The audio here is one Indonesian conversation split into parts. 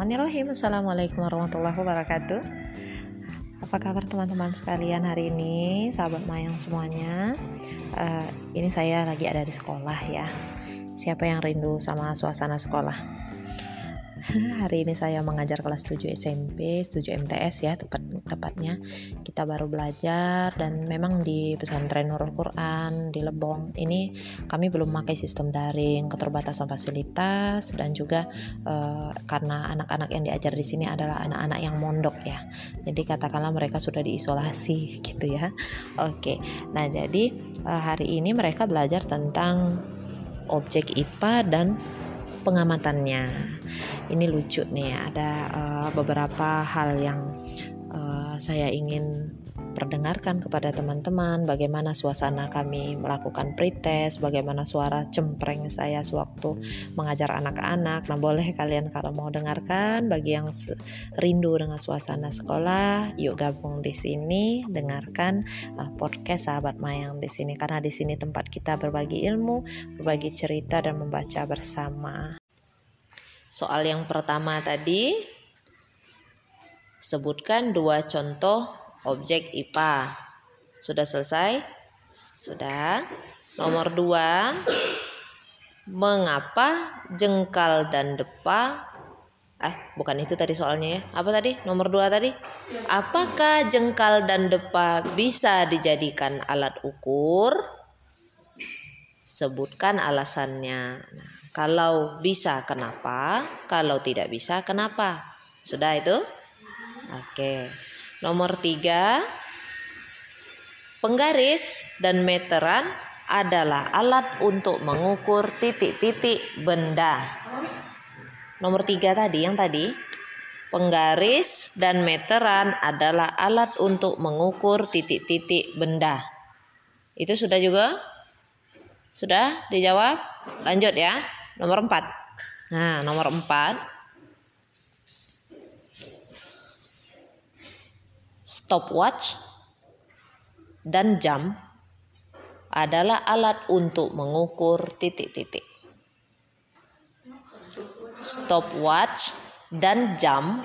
Bismillahirrahmanirrahim. Assalamualaikum warahmatullahi wabarakatuh. Apa kabar teman-teman sekalian hari ini Sahabat Mayang semuanya? Uh, Ini saya lagi ada di sekolah ya. Siapa yang rindu sama suasana sekolah hari ini saya mengajar kelas 7 SMP, 7 MTS ya tepat tepatnya. Kita baru belajar dan memang di pesantren Nurul Quran di Lebong ini kami belum memakai sistem daring, keterbatasan fasilitas dan juga uh, karena anak-anak yang diajar di sini adalah anak-anak yang mondok ya. Jadi katakanlah mereka sudah diisolasi gitu ya. Oke. Nah, jadi uh, hari ini mereka belajar tentang objek IPA dan pengamatannya. Ini lucu nih, ada uh, beberapa hal yang uh, saya ingin perdengarkan kepada teman-teman bagaimana suasana kami melakukan pretest, bagaimana suara cempreng saya sewaktu mengajar anak-anak. Nah, boleh kalian kalau mau dengarkan bagi yang rindu dengan suasana sekolah, yuk gabung di sini dengarkan uh, podcast sahabat Mayang di sini karena di sini tempat kita berbagi ilmu, berbagi cerita dan membaca bersama. Soal yang pertama tadi sebutkan dua contoh objek IPA. Sudah selesai? Sudah. Nomor dua, mengapa jengkal dan depa eh bukan itu tadi soalnya ya apa tadi nomor dua tadi apakah jengkal dan depa bisa dijadikan alat ukur sebutkan alasannya nah, kalau bisa kenapa? Kalau tidak bisa kenapa? Sudah itu? Oke. Nomor tiga. Penggaris dan meteran adalah alat untuk mengukur titik-titik benda. Nomor tiga tadi, yang tadi. Penggaris dan meteran adalah alat untuk mengukur titik-titik benda. Itu sudah juga? Sudah dijawab? Lanjut ya. Nomor 4. Nah, nomor 4 stopwatch dan jam adalah alat untuk mengukur titik-titik. Stopwatch dan jam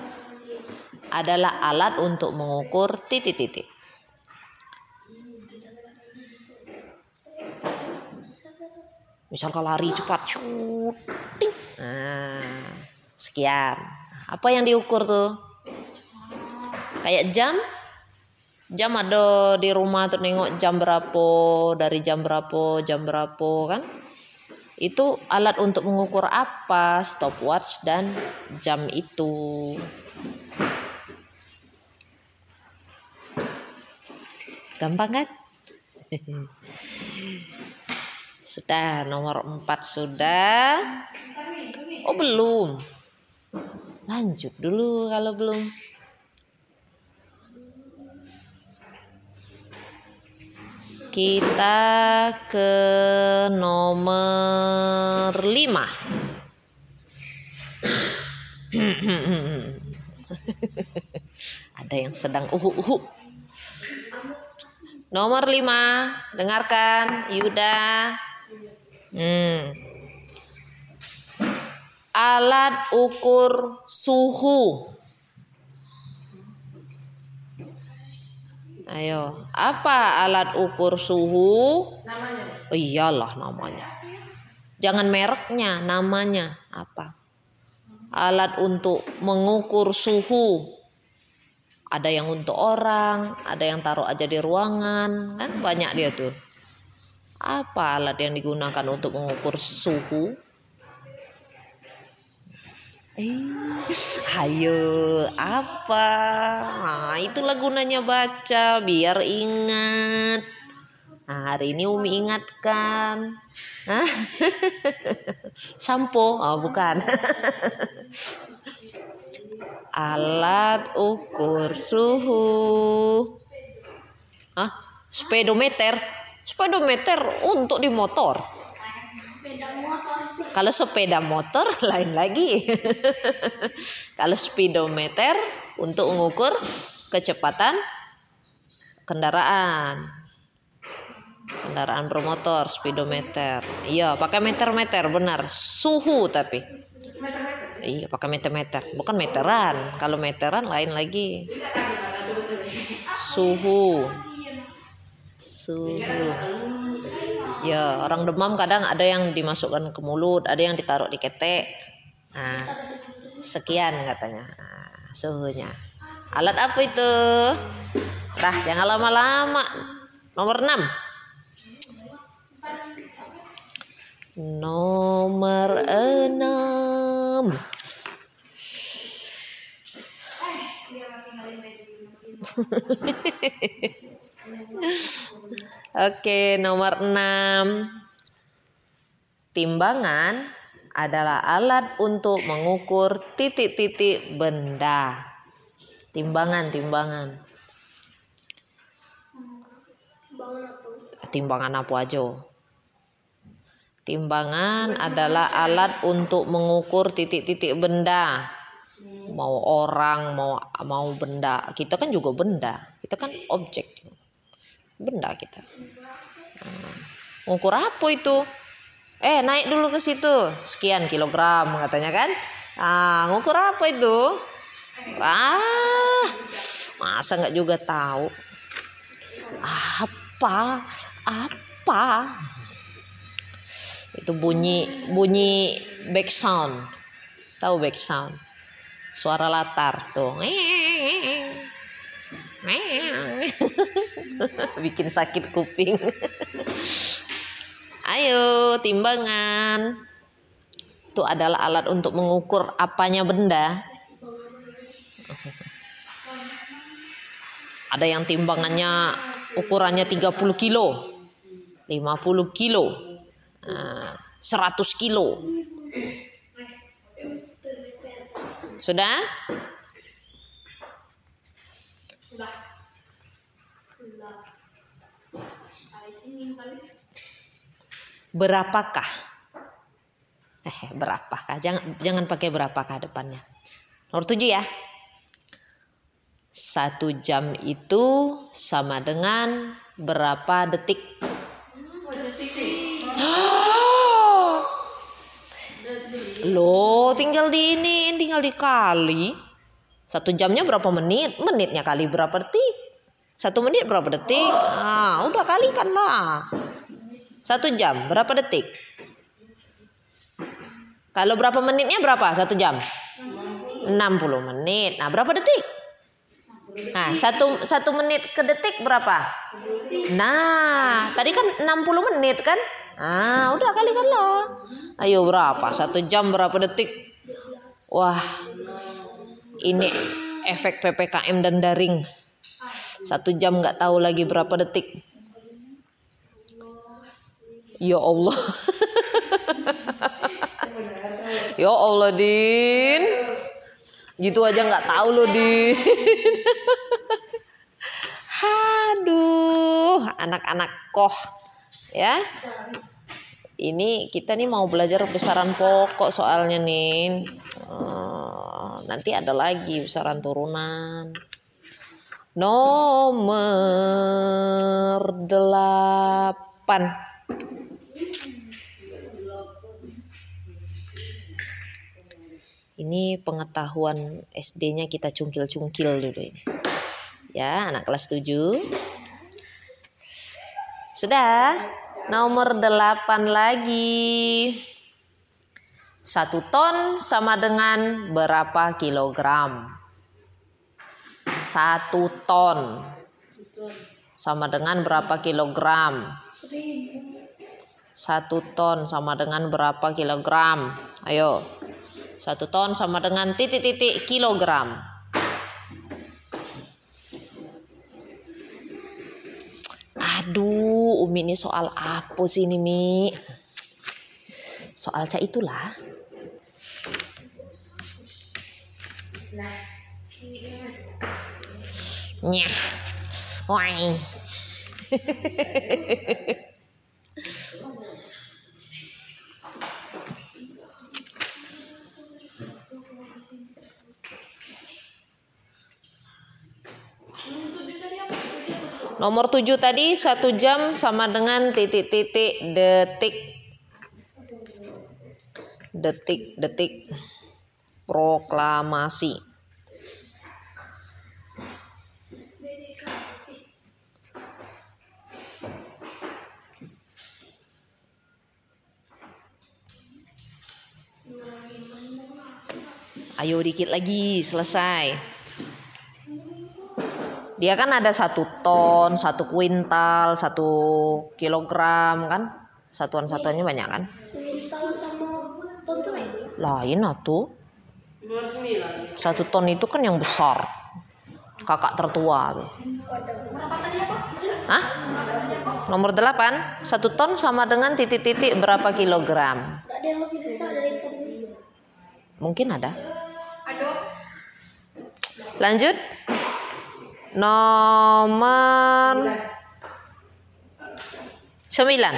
adalah alat untuk mengukur titik-titik. misal kalau lari cepat syuting nah sekian apa yang diukur tuh kayak jam jam ada di rumah tuh nengok jam berapa dari jam berapa jam berapa kan itu alat untuk mengukur apa stopwatch dan jam itu gampang kan Sudah, nomor 4 sudah. Oh, belum. Lanjut dulu kalau belum. Kita ke nomor 5. Ada yang sedang uhu uhu. Nomor 5, dengarkan Yuda. Hmm. Alat ukur suhu. Ayo, apa alat ukur suhu? Namanya. Oh, iyalah namanya. Jangan mereknya, namanya apa? Alat untuk mengukur suhu. Ada yang untuk orang, ada yang taruh aja di ruangan, kan banyak dia tuh. Apa alat yang digunakan untuk mengukur suhu? Eh, hayo apa? Nah, itulah gunanya baca biar ingat. Nah, hari ini Umi ingatkan. Hah? Sampo? Oh, bukan. Alat ukur suhu. Ah, speedometer speedometer untuk di motor. Kalau sepeda motor lain lagi. Kalau speedometer untuk mengukur kecepatan kendaraan. Kendaraan bermotor, speedometer. Iya, pakai meter-meter benar. Suhu tapi. Iya, pakai meter-meter. Bukan meteran. Kalau meteran lain lagi. Suhu. Suhu. Ya, orang demam kadang ada yang dimasukkan ke mulut, ada yang ditaruh di ketek. Nah, sekian katanya. Nah, suhunya. Alat apa itu? Dah, jangan lama-lama. Nomor 6. Nomor 6. Oke, nomor 6. Timbangan adalah alat untuk mengukur titik-titik benda. Timbangan, timbangan. Timbangan apa aja? Timbangan adalah alat untuk mengukur titik-titik benda mau orang mau mau benda kita kan juga benda kita kan objek benda kita. Hmm. ukur apa itu? Eh naik dulu ke situ. Sekian kilogram katanya kan. Ah ngukur apa itu? Ah masa nggak juga tahu? Apa? Apa? Itu bunyi bunyi back sound. Tahu back sound? Suara latar tuh bikin sakit kuping ayo timbangan itu adalah alat untuk mengukur apanya benda ada yang timbangannya ukurannya 30 kilo 50 kilo 100 kilo sudah? Sudah. Berapakah? Eh, berapakah? Jangan jangan pakai berapakah depannya. Nomor tujuh ya. Satu jam itu sama dengan berapa detik? Loh, tinggal di ini, tinggal dikali. Satu jamnya berapa menit? Menitnya kali berapa detik? Satu menit berapa detik? Ah, udah kalikan lah. Satu jam berapa detik? Kalau berapa menitnya berapa? Satu jam? 60 menit. Nah, berapa detik? Nah, satu, satu menit ke detik berapa? Nah, tadi kan 60 menit kan? Ah, udah kalikan lah. Ayo berapa? Satu jam berapa detik? Wah, ini efek ppkm dan daring. Satu jam nggak tahu lagi berapa detik. Ya Allah. ya Allah Din. Gitu aja nggak tahu loh Din. Aduh, anak-anak koh ya ini kita nih mau belajar besaran pokok soalnya nih uh, nanti ada lagi besaran turunan nomor delapan ini pengetahuan SD-nya kita cungkil-cungkil dulu ini ya anak kelas 7 sudah Nomor 8 lagi. Satu ton sama dengan berapa kilogram? Satu ton sama dengan berapa kilogram? Satu ton sama dengan berapa kilogram? Ayo. Satu ton sama dengan titik-titik kilogram. Aduh, Umi ini soal apa sih ini, Mi? Soal cak itulah. Nyah. Wai. Nomor 7 tadi satu jam sama dengan titik-titik detik. Detik, detik. Proklamasi. Ayo dikit lagi, selesai. Dia kan ada satu ton, satu kuintal, satu kilogram kan? Satuan-satuannya banyak kan? Kuintal sama ton tuh lain. Lain atuh. Satu ton itu kan yang besar. Kakak tertua tuh. Hah? Nomor 8, satu ton sama dengan titik-titik berapa kilogram? Gak ada yang lebih besar dari ton ini. Mungkin ada. Lanjut. Nomor 9.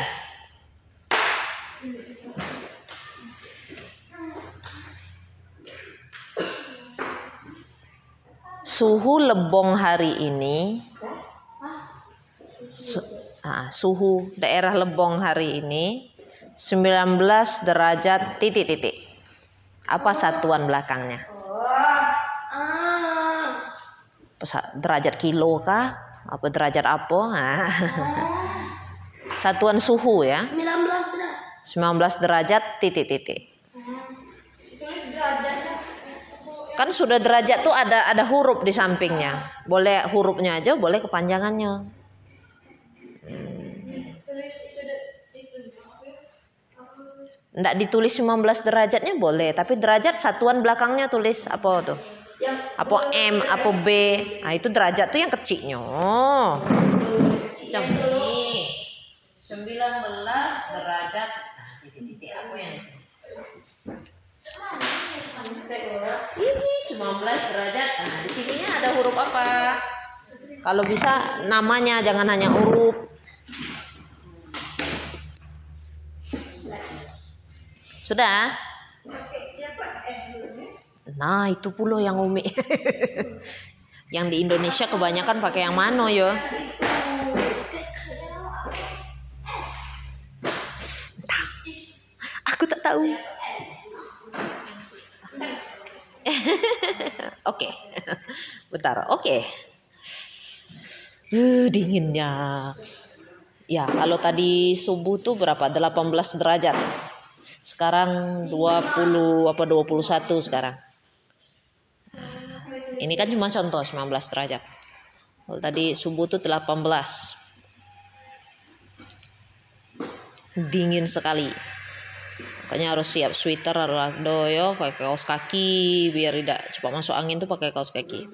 Suhu Lebong hari ini su- ah, suhu daerah Lebong hari ini 19 derajat titik-titik. Apa satuan belakangnya? Derajat kilo kah? Apa derajat apa? Nah. Satuan suhu ya. 19 derajat. 19 derajat titik-titik. Kan sudah derajat tuh ada ada huruf di sampingnya. Boleh hurufnya aja, boleh kepanjangannya. Nggak ditulis 19 derajatnya boleh, tapi derajat satuan belakangnya tulis apa tuh? Apa M, apa B. Nah, itu derajat tuh yang kecilnya. Macam ini. 19 derajat. Nah, titik-titik apa yang di sini? Ini 19 derajat. Nah, di sininya ada huruf apa? Kalau bisa namanya jangan hanya huruf. Sudah? Nah, itu pula yang Umi. yang di Indonesia kebanyakan pakai yang ya? Entah. Aku tak tahu. Oke. Bentar. Oke. Uh, dinginnya. Ya, kalau tadi subuh tuh berapa? 18 derajat. Sekarang 20 apa 21 sekarang. Ini kan cuma contoh 19 derajat. Kalau tadi subuh tuh 18. Dingin sekali. Makanya harus siap sweater harus doyo pakai kaos kaki biar tidak cepat masuk angin tuh pakai kaos kaki.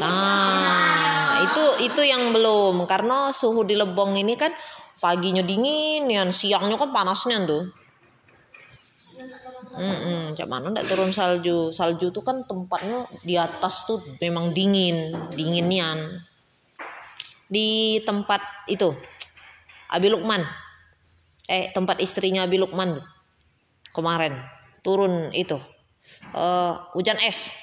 Nah, itu itu yang belum karena suhu di Lebong ini kan paginya dingin, yang siangnya kan panasnya tuh. Hmm, cak mana turun salju? Salju tuh kan tempatnya di atas tuh memang dingin, dinginian. Di tempat itu, Abi Lukman, eh tempat istrinya Abi Lukman kemarin turun itu eh hujan es.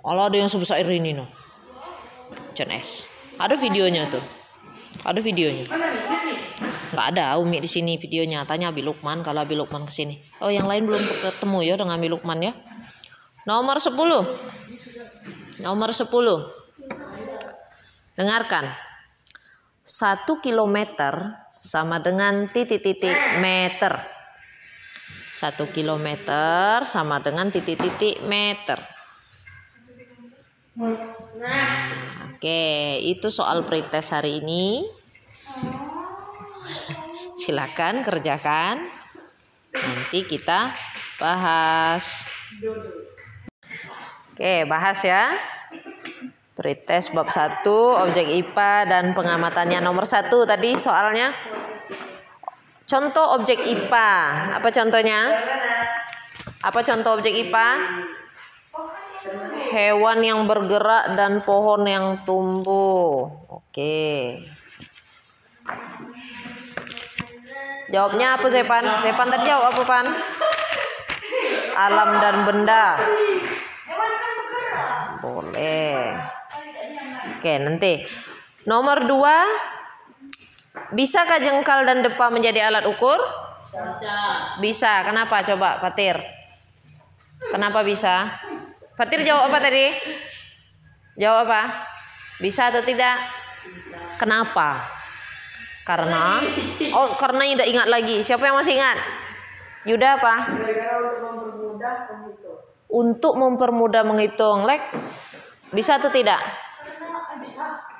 Allah ada yang sebesar ini no. Hujan es. Ada videonya tuh. Ada videonya. Nggak ada Umi di sini videonya. Tanya Abi Lukman kalau Abi Lukman ke sini. Oh, yang lain belum ketemu ya dengan Abi Lukman ya. Nomor 10. Nomor 10. Dengarkan. 1 kilometer sama dengan titik-titik meter. 1 kilometer sama dengan titik-titik meter. Oke, itu soal pretest hari ini. Silakan kerjakan. Nanti kita bahas. Oke, bahas ya. Pretest bab 1, objek IPA dan pengamatannya nomor 1 tadi soalnya. Contoh objek IPA. Apa contohnya? Apa contoh objek IPA? Hewan yang bergerak dan pohon yang tumbuh. Oke. Jawabnya apa Zepan? Zepan tadi jawab apa Pan? Alam dan benda. Boleh. Oke, nanti. Nomor dua. Bisakah jengkal dan depa menjadi alat ukur? Bisa. Bisa. Kenapa? Coba, Fatir. Kenapa bisa? Fatir jawab apa tadi? Jawab apa? Bisa atau tidak? Kenapa? Karena Oh, karena tidak ingat lagi. Siapa yang masih ingat? Yuda apa? Untuk mempermudah menghitung. Lek, bisa atau tidak?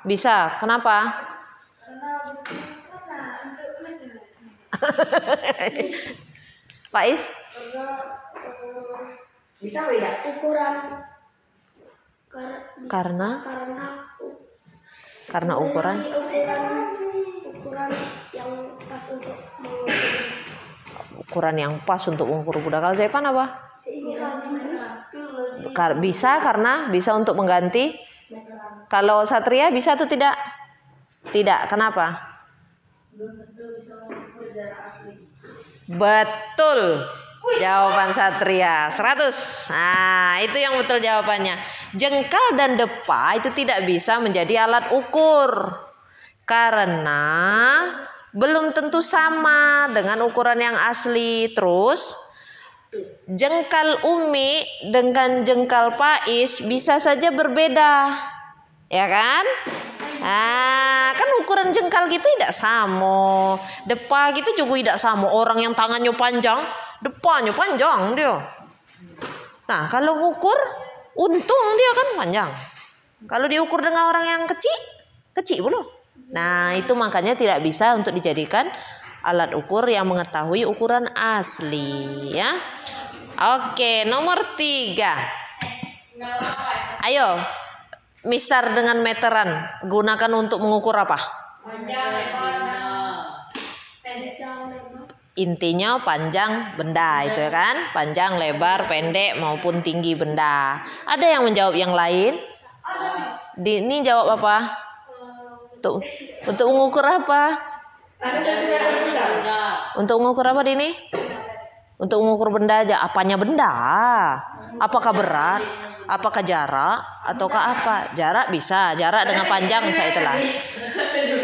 Bisa. Kenapa? Pak Is? Bisa beda. ukuran Karena karena karena ukuran ukuran ukuran yang pas untuk ukuran yang pas untuk mengukur kuda. Kalau Zepan apa? Bisa karena bisa untuk mengganti. Kalau Satria bisa atau tidak? Tidak. Kenapa? Betul. Jawaban Satria 100. Nah, itu yang betul jawabannya. Jengkal dan depa itu tidak bisa menjadi alat ukur. Karena belum tentu sama dengan ukuran yang asli. Terus jengkal Umi dengan jengkal Pais bisa saja berbeda. Ya kan? Ah, kan ukuran jengkal gitu tidak sama. Depa gitu juga tidak sama. Orang yang tangannya panjang, depannya panjang dia. Nah, kalau ngukur untung dia kan panjang. Kalau diukur dengan orang yang kecil, kecil belum. Nah, itu makanya tidak bisa untuk dijadikan alat ukur yang mengetahui ukuran asli ya. Oke, nomor tiga. Ayo, Mister dengan meteran gunakan untuk mengukur apa? Intinya panjang benda itu ya kan, panjang, lebar, pendek maupun tinggi benda. Ada yang menjawab yang lain? Ini jawab apa? Untuk untuk mengukur apa? Untuk mengukur apa ini? Untuk mengukur benda aja. Apanya benda? Apakah berat? Apakah jarak? Ataukah apa? Jarak bisa. Jarak dengan panjang saya itulah.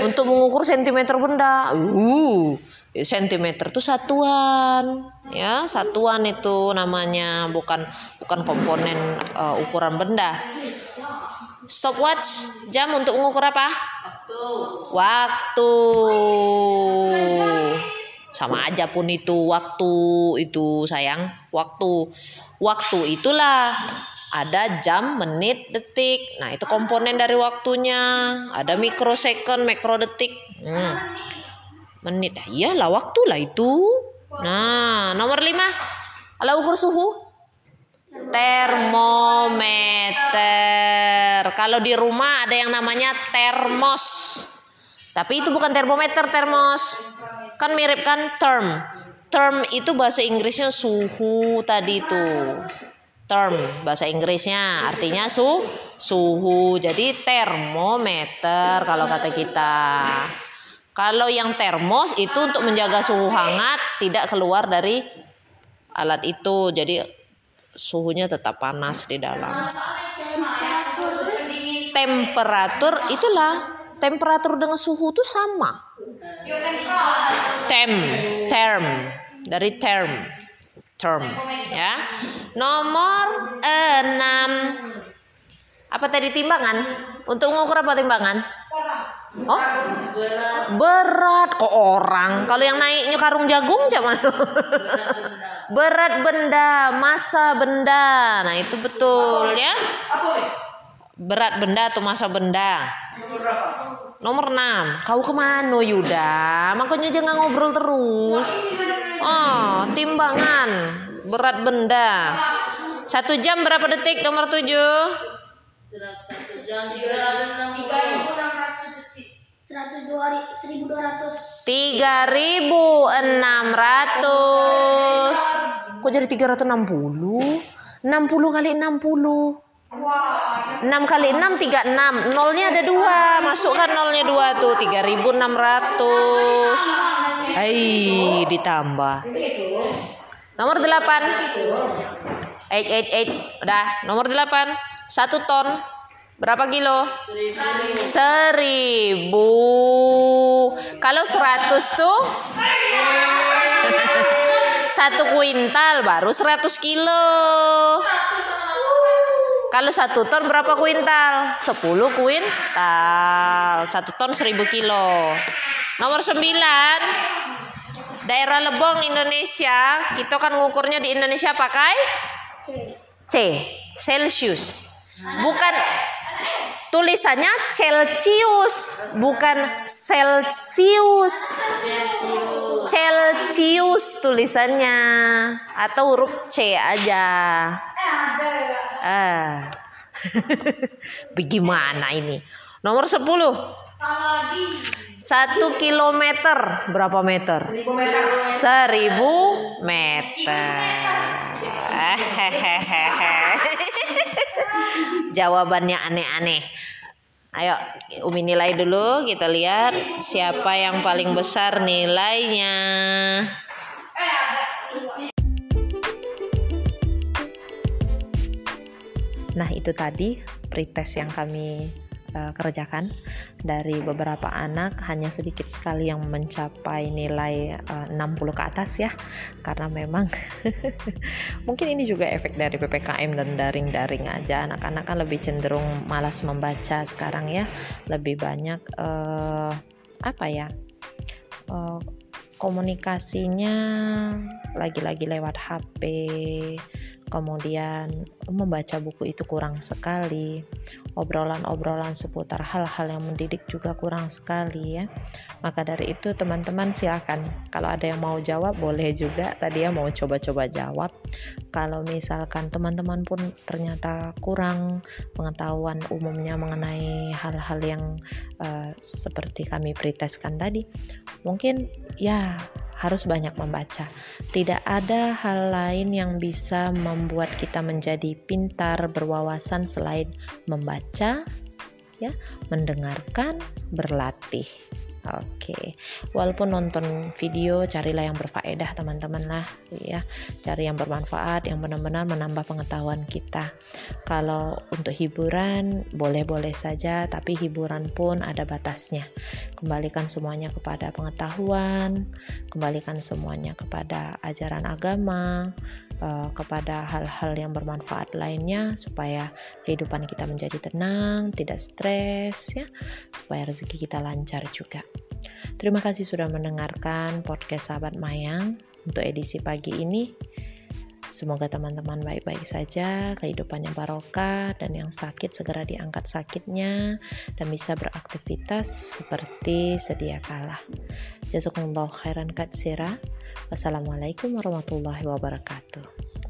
Untuk mengukur sentimeter benda. Uh, sentimeter itu satuan. Ya, satuan itu namanya, bukan bukan komponen uh, ukuran benda. Stopwatch jam untuk mengukur apa? Waktu. Sama aja pun itu waktu itu sayang. Waktu. Waktu itulah ada jam, menit, detik. Nah, itu komponen dari waktunya. Ada mikrosecond, mikrodetik. Hmm. Menit. Ah, iyalah waktu lah itu. Nah, nomor lima. Alat ukur suhu. Termometer. Kalau di rumah ada yang namanya termos. Tapi itu bukan termometer, termos. Kan mirip kan term. Term itu bahasa Inggrisnya suhu tadi itu. Term bahasa Inggrisnya artinya su suhu. Jadi termometer kalau kata kita. Kalau yang termos itu untuk menjaga suhu hangat tidak keluar dari alat itu. Jadi suhunya tetap panas di dalam. Temperatur itulah temperatur dengan suhu itu sama. Tem, term dari term, term ya. Nomor 6 apa tadi timbangan? Untuk mengukur apa timbangan? Oh, berat kok orang. Kalau yang naiknya karung jagung cuman berat benda, masa benda. Nah itu betul ya. Berat benda atau masa benda. Nomor 6 Kau ke mana Yuda? Makanya jangan ngobrol terus Oh timbangan Berat benda Satu jam berapa detik nomor 7? seratus dua hari seribu dua ratus 3600 Kok jadi 360? 60 kali 60 6 kali 6 36 Nolnya ada dua. Masukkan nolnya dua tuh 3600 Hai ditambah. Nomor 8 888 Udah nomor 8 Satu ton. Berapa kilo? Seribu. Kalau 100 tuh? Satu kuintal baru 100 kilo. Kalau satu ton berapa kuintal? 10 kuintal. Satu ton 1000 kilo. Nomor 9 Daerah Lebong Indonesia, kita kan ngukurnya di Indonesia pakai C, Celsius. Bukan tulisannya Celsius, bukan Celsius. Celsius tulisannya atau huruf C aja. Ah. Bagaimana ini? Nomor 10. Satu kilometer berapa meter? Seribu meter. Jawabannya aneh-aneh. Ayo Umi nilai dulu kita lihat siapa yang paling besar nilainya. Nah itu tadi pretest yang kami uh, kerjakan. Dari beberapa anak hanya sedikit sekali yang mencapai nilai uh, 60 ke atas ya. Karena memang mungkin ini juga efek dari PPKM dan daring-daring aja. Anak-anak kan lebih cenderung malas membaca sekarang ya. Lebih banyak uh, apa ya uh, komunikasinya lagi-lagi lewat HP kemudian membaca buku itu kurang sekali. Obrolan-obrolan seputar hal-hal yang mendidik juga kurang sekali ya. Maka dari itu teman-teman silakan. Kalau ada yang mau jawab boleh juga. Tadi ya mau coba-coba jawab. Kalau misalkan teman-teman pun ternyata kurang pengetahuan umumnya mengenai hal-hal yang uh, seperti kami preteskan tadi mungkin ya harus banyak membaca. Tidak ada hal lain yang bisa membuat kita menjadi pintar berwawasan selain membaca, ya, mendengarkan, berlatih. Oke, walaupun nonton video carilah yang berfaedah teman-teman lah ya. Cari yang bermanfaat yang benar-benar menambah pengetahuan kita. Kalau untuk hiburan boleh-boleh saja tapi hiburan pun ada batasnya. Kembalikan semuanya kepada pengetahuan, kembalikan semuanya kepada ajaran agama, uh, kepada hal-hal yang bermanfaat lainnya supaya kehidupan kita menjadi tenang, tidak stres ya, supaya rezeki kita lancar juga. Terima kasih sudah mendengarkan podcast Sahabat Mayang untuk edisi pagi ini. Semoga teman-teman baik-baik saja, kehidupannya barokah dan yang sakit segera diangkat sakitnya dan bisa beraktivitas seperti sedia kala. Jazakumullah khairan katsira. Wassalamualaikum warahmatullahi wabarakatuh.